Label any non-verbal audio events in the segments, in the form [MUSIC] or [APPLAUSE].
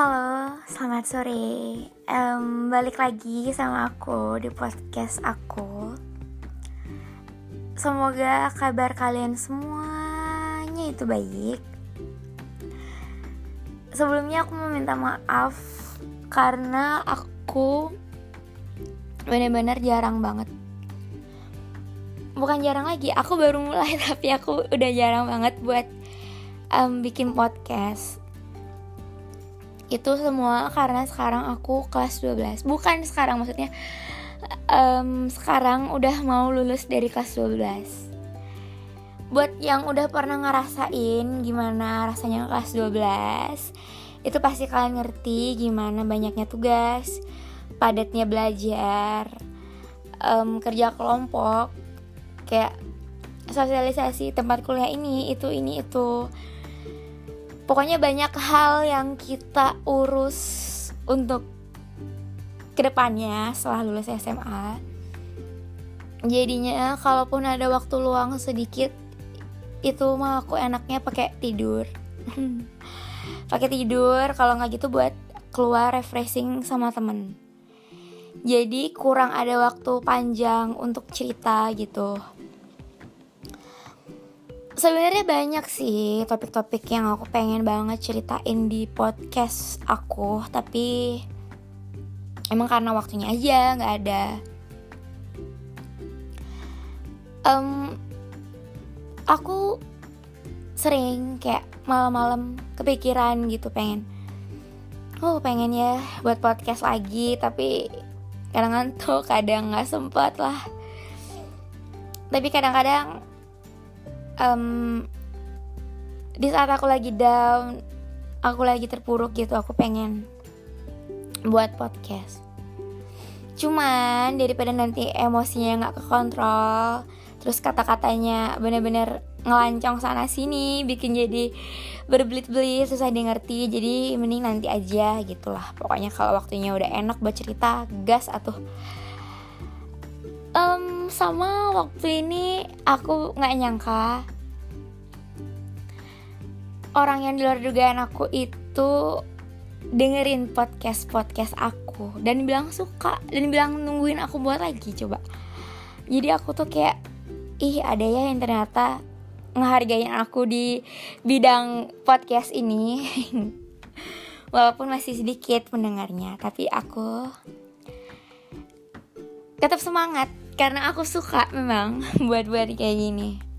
Halo, selamat sore. Um, balik lagi sama aku di podcast aku. Semoga kabar kalian semuanya itu baik. Sebelumnya aku mau minta maaf karena aku benar-benar jarang banget. Bukan jarang lagi, aku baru mulai [LAUGHS] tapi aku udah jarang banget buat um, bikin podcast itu semua karena sekarang aku kelas 12 bukan sekarang maksudnya um, sekarang udah mau lulus dari kelas 12 buat yang udah pernah ngerasain gimana rasanya kelas 12 itu pasti kalian ngerti gimana banyaknya tugas padatnya belajar um, kerja kelompok kayak sosialisasi tempat kuliah ini itu ini itu pokoknya banyak hal yang kita urus untuk ke depannya setelah lulus SMA jadinya kalaupun ada waktu luang sedikit itu mah aku enaknya pakai tidur. [LAUGHS] Pakai tidur kalau nggak gitu buat keluar refreshing sama temen. Jadi kurang ada waktu panjang untuk cerita gitu sebenarnya banyak sih topik-topik yang aku pengen banget ceritain di podcast aku tapi emang karena waktunya aja nggak ada. Um, aku sering kayak malam-malam kepikiran gitu pengen oh pengen ya buat podcast lagi tapi kadang ngantuk kadang nggak sempet lah. Tapi kadang-kadang um, di saat aku lagi down aku lagi terpuruk gitu aku pengen buat podcast. Cuman daripada nanti emosinya nggak kekontrol terus kata-katanya bener-bener ngelancong sana sini bikin jadi berbelit-belit susah di ngerti jadi mending nanti aja gitulah. Pokoknya kalau waktunya udah enak buat cerita gas atau um, sama waktu ini aku nggak nyangka orang yang di luar dugaan aku itu dengerin podcast podcast aku dan bilang suka dan bilang nungguin aku buat lagi coba. Jadi aku tuh kayak ih ada ya yang ternyata ngehargain aku di bidang podcast ini. [LAUGHS] Walaupun masih sedikit pendengarnya tapi aku tetap semangat karena aku suka memang [LAUGHS] buat-buat kayak gini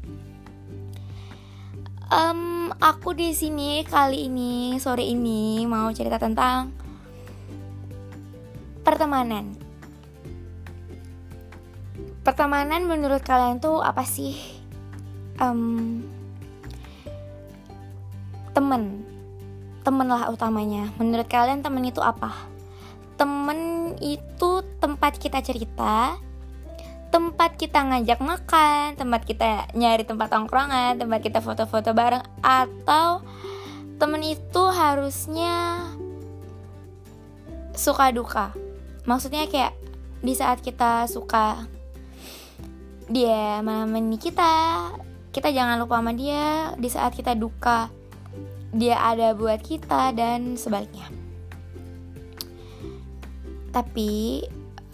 um, aku di sini kali ini sore ini mau cerita tentang pertemanan. Pertemanan menurut kalian tuh apa sih? Um, temen, temen lah utamanya. Menurut kalian temen itu apa? Temen itu tempat kita cerita, tempat kita ngajak makan, tempat kita nyari tempat tongkrongan, tempat kita foto-foto bareng atau temen itu harusnya suka duka. Maksudnya kayak di saat kita suka dia menemani kita, kita jangan lupa sama dia. Di saat kita duka, dia ada buat kita dan sebaliknya. Tapi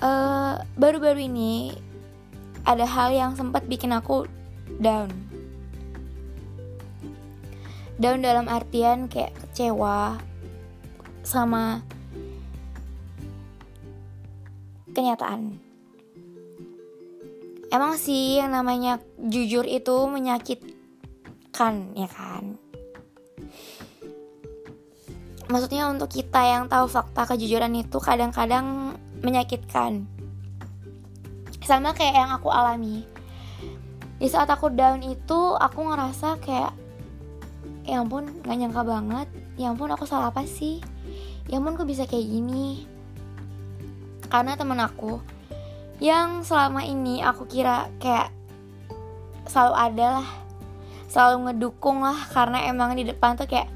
eh, baru-baru uh, ini ada hal yang sempat bikin aku down. Down dalam artian kayak kecewa sama kenyataan. Emang sih yang namanya jujur itu menyakitkan ya kan? Maksudnya untuk kita yang tahu fakta kejujuran itu kadang-kadang menyakitkan sama kayak yang aku alami. Di saat aku down itu aku ngerasa kayak ya ampun gak nyangka banget. Ya ampun aku salah apa sih? Ya ampun kok bisa kayak gini? Karena temen aku yang selama ini aku kira kayak selalu ada lah selalu ngedukung lah karena emang di depan tuh kayak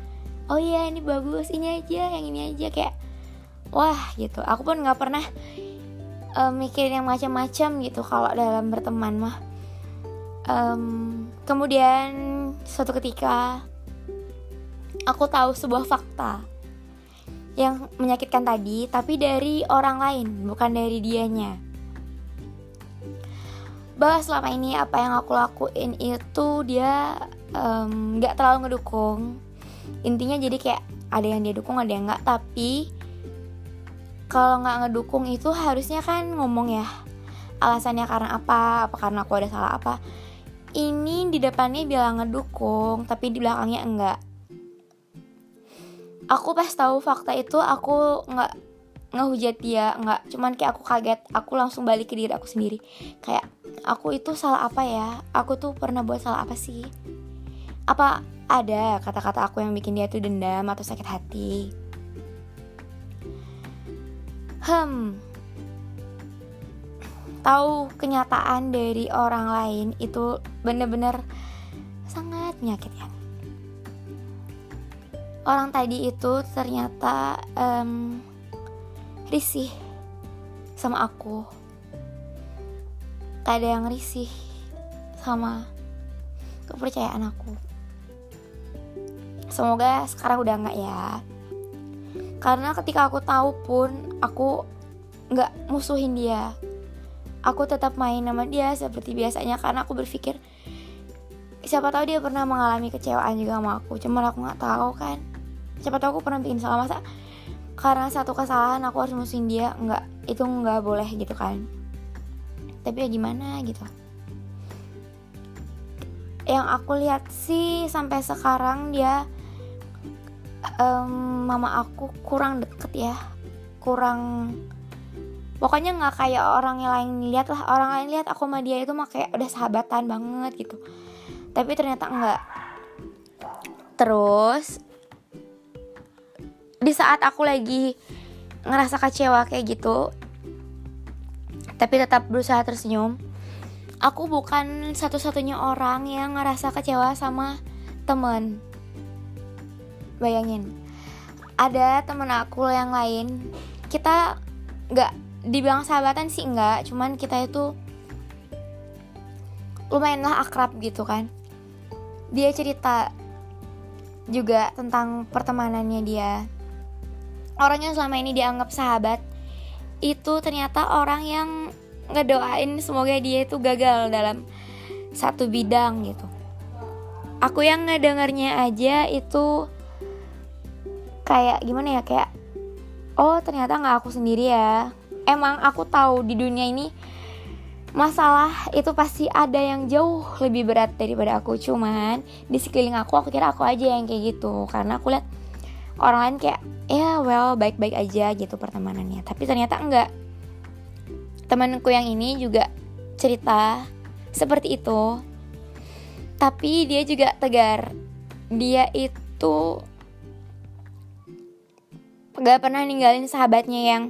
oh iya ini bagus ini aja yang ini aja kayak wah gitu. Aku pun nggak pernah uh, mikirin yang macam-macam gitu kalau dalam berteman mah. Um, kemudian suatu ketika aku tahu sebuah fakta yang menyakitkan tadi tapi dari orang lain bukan dari dianya. Bahwa selama ini apa yang aku lakuin itu dia nggak um, terlalu ngedukung. Intinya jadi kayak ada yang dia dukung ada yang nggak tapi kalau nggak ngedukung itu harusnya kan ngomong ya alasannya karena apa apa karena aku ada salah apa. Ini di depannya bilang ngedukung tapi di belakangnya enggak. Aku pas tahu fakta itu aku nggak ngehujat dia nggak. Cuman kayak aku kaget aku langsung balik ke diri aku sendiri. Kayak aku itu salah apa ya? Aku tuh pernah buat salah apa sih? Apa ada kata-kata aku yang bikin dia tuh dendam atau sakit hati hmm. Tahu kenyataan dari orang lain itu bener-bener sangat menyakitkan. Orang tadi itu ternyata um, risih sama aku. Ada yang risih sama kepercayaan aku. Semoga sekarang udah nggak ya karena ketika aku tahu pun aku nggak musuhin dia. Aku tetap main sama dia seperti biasanya karena aku berpikir siapa tahu dia pernah mengalami kecewaan juga sama aku. Cuman aku nggak tahu kan. Siapa tahu aku pernah bikin salah. Masa karena satu kesalahan aku harus musuhin dia? Nggak. Itu nggak boleh gitu kan. Tapi ya gimana gitu. Yang aku lihat sih sampai sekarang dia um, mama aku kurang deket ya. Kurang pokoknya nggak kayak orang yang lain lihat lah. Orang lain lihat aku sama dia itu mah kayak udah sahabatan banget gitu. Tapi ternyata enggak terus di saat aku lagi ngerasa kecewa kayak gitu tapi tetap berusaha tersenyum aku bukan satu-satunya orang yang ngerasa kecewa sama temen bayangin. Ada temen aku yang lain kita nggak dibilang sahabatan sih enggak cuman kita itu lumayanlah akrab gitu kan. Dia cerita juga tentang pertemanannya dia. Orang yang selama ini dianggap sahabat itu ternyata orang yang ngedoain semoga dia itu gagal dalam satu bidang gitu. Aku yang ngedengarnya aja itu kayak gimana ya kayak oh ternyata nggak aku sendiri ya. Emang aku tahu di dunia ini masalah itu pasti ada yang jauh lebih berat daripada aku. Cuman di sekeliling aku aku kira aku aja yang kayak gitu. Karena aku lihat orang lain kayak ya well baik-baik aja gitu pertemanannya. Tapi ternyata enggak. Temanku yang ini juga cerita seperti itu. Tapi dia juga tegar. Dia itu gak pernah ninggalin sahabatnya yang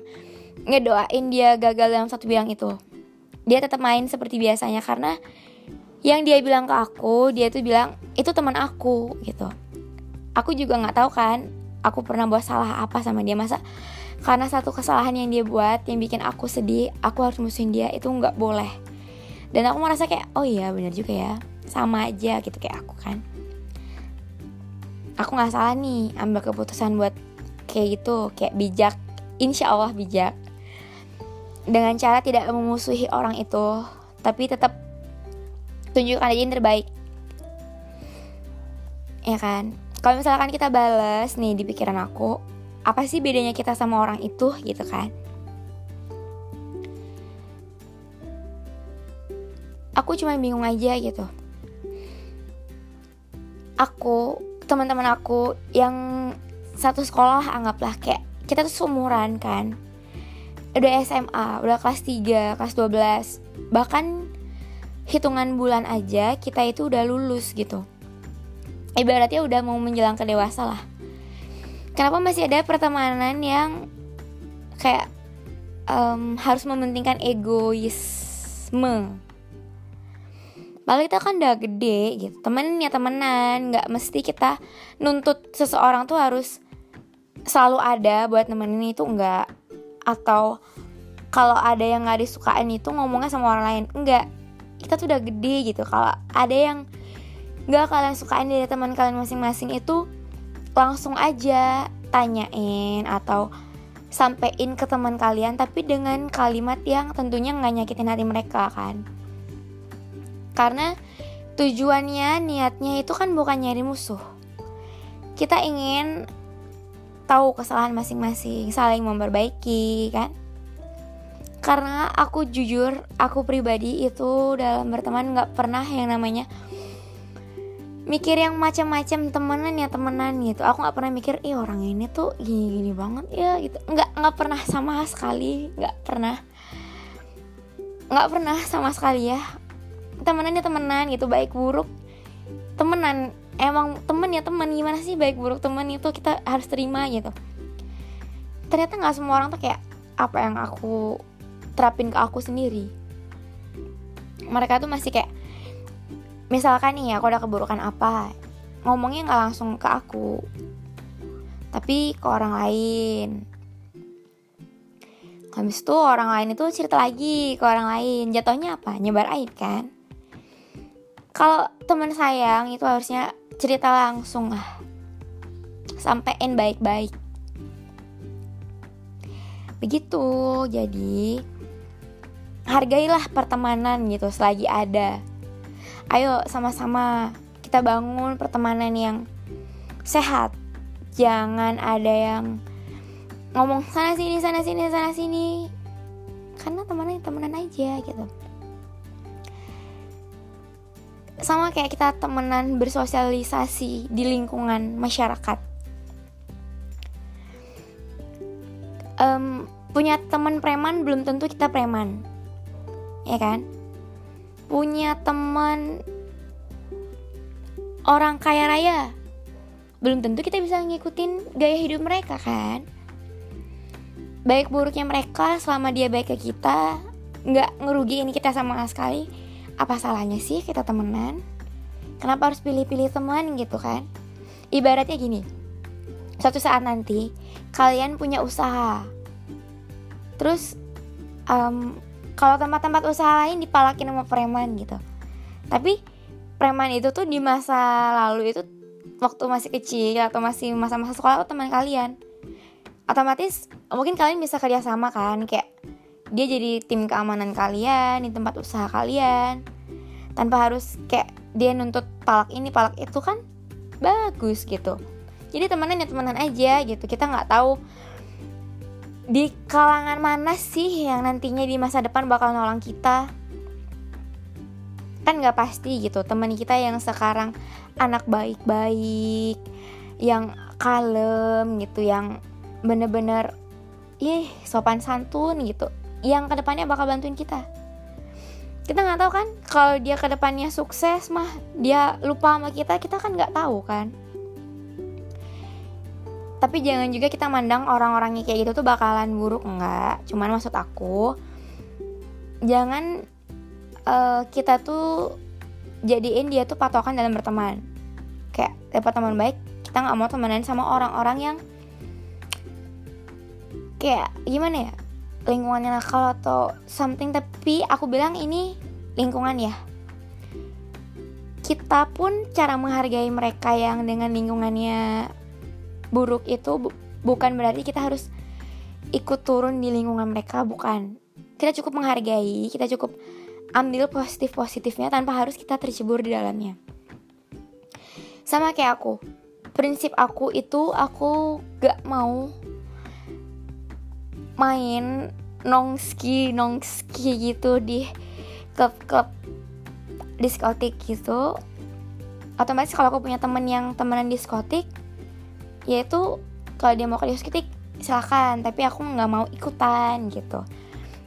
ngedoain dia gagal dalam satu bilang itu. Dia tetap main seperti biasanya karena yang dia bilang ke aku dia tuh bilang itu teman aku gitu. Aku juga nggak tahu kan aku pernah buat salah apa sama dia. Masa karena satu kesalahan yang dia buat yang bikin aku sedih aku harus musuhin dia itu nggak boleh. Dan aku merasa kayak oh iya bener juga ya sama aja gitu kayak aku kan. Aku nggak salah nih ambil keputusan buat kayak gitu kayak bijak. Insya Allah bijak. Dengan cara tidak memusuhi orang itu tapi tetap tunjukkan aja yang terbaik. Ya kan? Kalau misalkan kita balas nih di pikiran aku apa sih bedanya kita sama orang itu gitu kan? Aku cuma bingung aja gitu. Aku teman-teman aku yang satu sekolah anggaplah kayak kita tuh seumuran kan. Udah SMA udah kelas 3 kelas 12 bahkan hitungan bulan aja kita itu udah lulus gitu. Ibaratnya udah mau menjelang ke dewasa lah. Kenapa masih ada pertemanan yang kayak um, harus mementingkan egoisme? Padahal kita kan udah gede gitu Temen ya temenan Gak mesti kita nuntut seseorang tuh harus Selalu ada buat nemenin itu enggak. Atau kalau ada yang gak disukain itu ngomongnya sama orang lain. Enggak. Kita tuh udah gede gitu. Kalau ada yang nggak kalian sukain dari teman kalian masing-masing itu langsung aja tanyain atau sampein ke teman kalian tapi dengan kalimat yang tentunya nggak nyakitin hati mereka kan. Karena tujuannya niatnya itu kan bukan nyari musuh. Kita ingin tahu kesalahan masing-masing saling memperbaiki kan? Karena aku jujur aku pribadi itu dalam berteman nggak pernah yang namanya mikir yang macam-macam temenan ya temenan gitu. Aku nggak pernah mikir ih orang ini tuh gini gini banget ya gitu. Nggak nggak pernah sama sekali nggak pernah. Nggak pernah sama sekali ya. Temenan ya temenan gitu baik buruk temenan emang temen ya temen. Gimana sih baik buruk temen itu kita harus terima gitu. Ternyata nggak semua orang tuh kayak apa yang aku terapin ke aku sendiri. Mereka tuh masih kayak misalkan nih aku ada keburukan apa ngomongnya nggak langsung ke aku tapi ke orang lain. Habis itu orang lain itu cerita lagi ke orang lain jatuhnya apa? Nyebar aib kan? Kalau teman sayang itu harusnya cerita langsung lah sampein baik-baik. Begitu jadi hargailah pertemanan gitu selagi ada. Ayo sama-sama kita bangun pertemanan yang sehat. Jangan ada yang ngomong sana sini sana sini sana sini. Karena temenan temenan aja gitu sama kayak kita temenan bersosialisasi di lingkungan masyarakat. Um, punya teman preman belum tentu kita preman ya kan? Punya teman orang kaya raya belum tentu kita bisa ngikutin gaya hidup mereka kan? Baik buruknya mereka selama dia baik ke kita nggak ngerugiin kita sama sekali apa salahnya sih kita temenan? Kenapa harus pilih-pilih teman gitu kan? Ibaratnya gini suatu saat nanti kalian punya usaha. Terus um, kalau tempat-tempat usaha lain dipalakin sama preman gitu. Tapi preman itu tuh di masa lalu itu waktu masih kecil atau masih masa-masa sekolah atau teman kalian. Otomatis mungkin kalian bisa kerjasama kan kayak dia jadi tim keamanan kalian di tempat usaha kalian. Tanpa harus kayak dia nuntut palak ini palak itu kan bagus gitu. Jadi temenan ya temenan aja gitu. Kita nggak tahu di kalangan mana sih yang nantinya di masa depan bakal nolong kita. Kan nggak pasti gitu teman kita yang sekarang anak baik-baik yang kalem gitu yang bener-bener ih sopan santun gitu yang ke depannya bakal bantuin kita. Kita nggak tahu kan kalau dia ke depannya sukses mah dia lupa sama kita kita kan nggak tahu kan. Tapi jangan juga kita mandang orang-orangnya kayak gitu tuh bakalan buruk enggak cuman maksud aku jangan uh, kita tuh jadiin dia tuh patokan dalam berteman. Kayak dapat teman baik kita nggak mau temenan sama orang-orang yang kayak gimana ya lingkungannya nakal atau something tapi aku bilang ini lingkungan ya. Kita pun cara menghargai mereka yang dengan lingkungannya buruk itu bu bukan berarti kita harus ikut turun di lingkungan mereka bukan. Kita cukup menghargai kita cukup ambil positif positifnya tanpa harus kita tercebur di dalamnya. Sama kayak aku prinsip aku itu aku gak mau main nongski nongski gitu di klub-klub diskotik gitu. Otomatis kalau aku punya temen yang temenan diskotik yaitu kalau dia mau ke diskotik silakan. Tapi aku nggak mau ikutan gitu.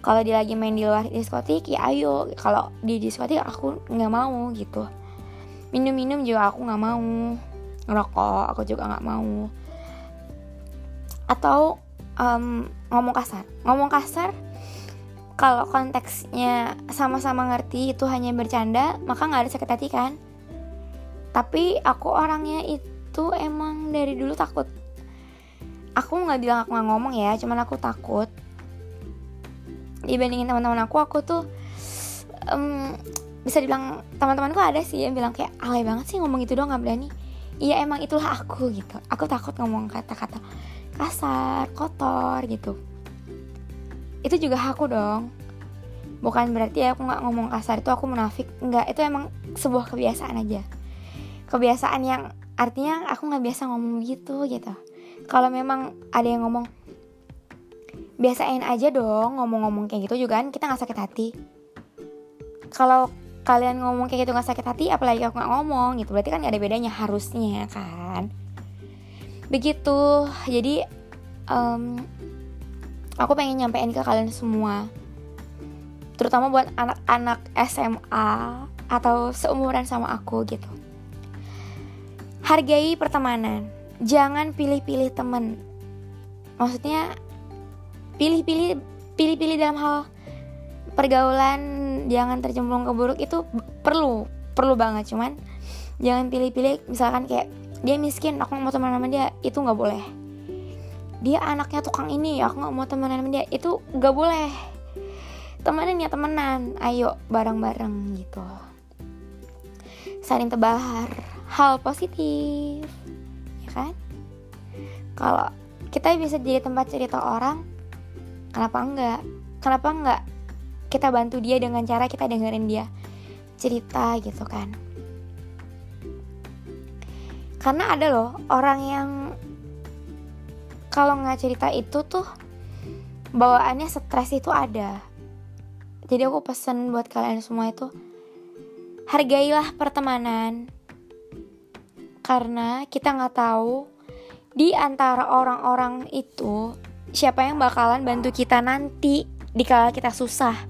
Kalau dia lagi main di luar diskotik ya ayo. Kalau di diskotik aku nggak mau gitu. Minum-minum juga aku nggak mau. Ngerokok aku juga nggak mau. Atau um, ngomong kasar. Ngomong kasar kalau konteksnya sama-sama ngerti itu hanya bercanda maka nggak ada sakit hati kan? Tapi aku orangnya itu emang dari dulu takut. Aku nggak bilang aku nggak ngomong ya cuman aku takut. Dibandingin teman-teman aku aku tuh um, bisa dibilang teman-temanku ada sih yang bilang kayak alay banget sih ngomong itu doang nggak berani. Iya emang itulah aku gitu. Aku takut ngomong kata-kata kasar kotor gitu. Itu juga aku dong. Bukan berarti aku nggak ngomong kasar itu aku munafik. Nggak itu emang sebuah kebiasaan aja. Kebiasaan yang artinya aku nggak biasa ngomong gitu gitu. Kalau memang ada yang ngomong biasain aja dong ngomong-ngomong kayak gitu juga kan kita nggak sakit hati. Kalau kalian ngomong kayak gitu nggak sakit hati apalagi aku nggak ngomong gitu berarti kan gak ada bedanya harusnya kan begitu. Jadi um, aku pengen nyampein ke kalian semua. Terutama buat anak-anak SMA atau seumuran sama aku gitu. Hargai pertemanan. Jangan pilih-pilih temen. Maksudnya pilih-pilih pilih-pilih dalam hal pergaulan jangan terjemplung ke buruk itu perlu. Perlu banget cuman jangan pilih-pilih misalkan kayak dia miskin aku nggak mau teman sama dia. Itu nggak boleh. Dia anaknya tukang ini aku nggak mau temenan sama dia. Itu nggak boleh. Temenan ya temenan. Ayo bareng-bareng gitu. Saling tebar. Hal positif. Ya kan? Kalau kita bisa jadi tempat cerita orang kenapa enggak kenapa enggak kita bantu dia dengan cara kita dengerin dia cerita gitu kan karena ada loh orang yang kalau nggak cerita itu tuh bawaannya stres itu ada. Jadi aku pesen buat kalian semua itu hargailah pertemanan karena kita nggak tahu di antara orang-orang itu siapa yang bakalan bantu kita nanti di kala kita susah.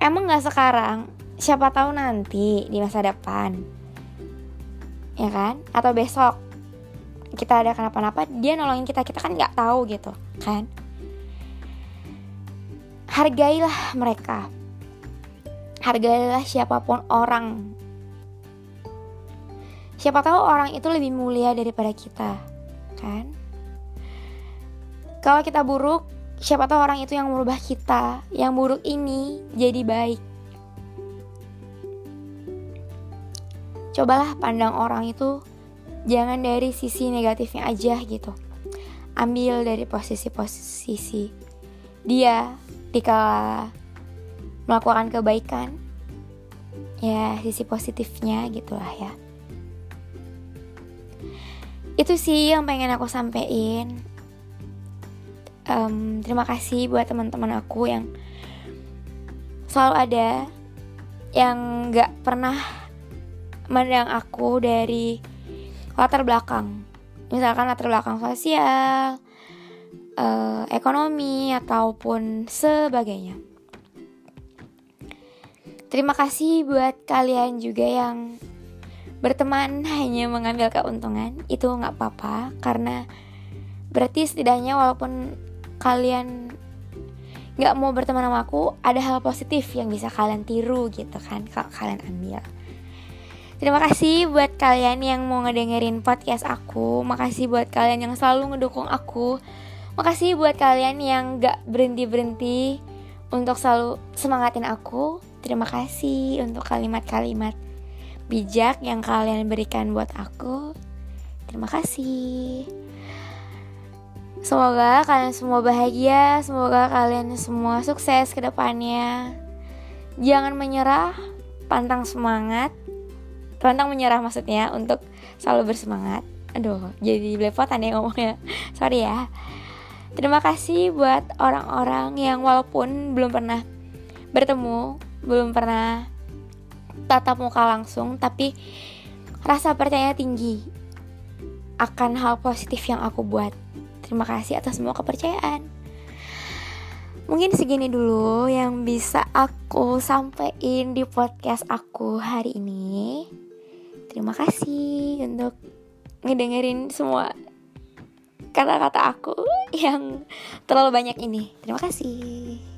Emang nggak sekarang siapa tahu nanti di masa depan ya kan? Atau besok. Kita ada kenapa-napa dia nolongin kita kita kan nggak tahu gitu kan? Hargailah mereka. Hargailah siapa pun orang. Siapa tahu orang itu lebih mulia daripada kita kan? Kalau kita buruk siapa tahu orang itu yang merubah kita yang buruk ini jadi baik cobalah pandang orang itu jangan dari sisi negatifnya aja gitu. Ambil dari posisi-posisi dia dikala melakukan kebaikan. Ya sisi positifnya gitulah ya. Itu sih yang pengen aku sampein. Um, terima kasih buat teman-teman aku yang selalu ada yang nggak pernah mandang aku dari latar belakang. Misalkan latar belakang sosial uh, ekonomi ataupun sebagainya. Terima kasih buat kalian juga yang berteman [LAUGHS] hanya mengambil keuntungan. Itu nggak apa-apa karena berarti setidaknya walaupun kalian nggak mau berteman sama aku ada hal positif yang bisa kalian tiru gitu kan kalau kalian ambil Terima kasih buat kalian yang mau ngedengerin podcast aku. Makasih buat kalian yang selalu ngedukung aku. Makasih buat kalian yang gak berhenti-berhenti Untuk selalu semangatin aku. Terima kasih untuk kalimat-kalimat bijak yang kalian berikan buat aku. Terima kasih. Semoga kalian semua bahagia, semoga kalian semua sukses ke depannya. Jangan menyerah, pantang semangat. Pantang menyerah maksudnya untuk selalu bersemangat. Aduh, jadi belepotan ya ngomongnya. [LAUGHS] Sorry ya. Terima kasih buat orang-orang yang walaupun belum pernah bertemu, belum pernah tatap muka langsung, tapi rasa percaya tinggi akan hal positif yang aku buat Terima kasih atas semua kepercayaan. Mungkin segini dulu yang bisa aku sampaikan di podcast aku hari ini. Terima kasih untuk ngedengerin semua kata-kata aku [LAUGHS] yang terlalu banyak ini. Terima kasih.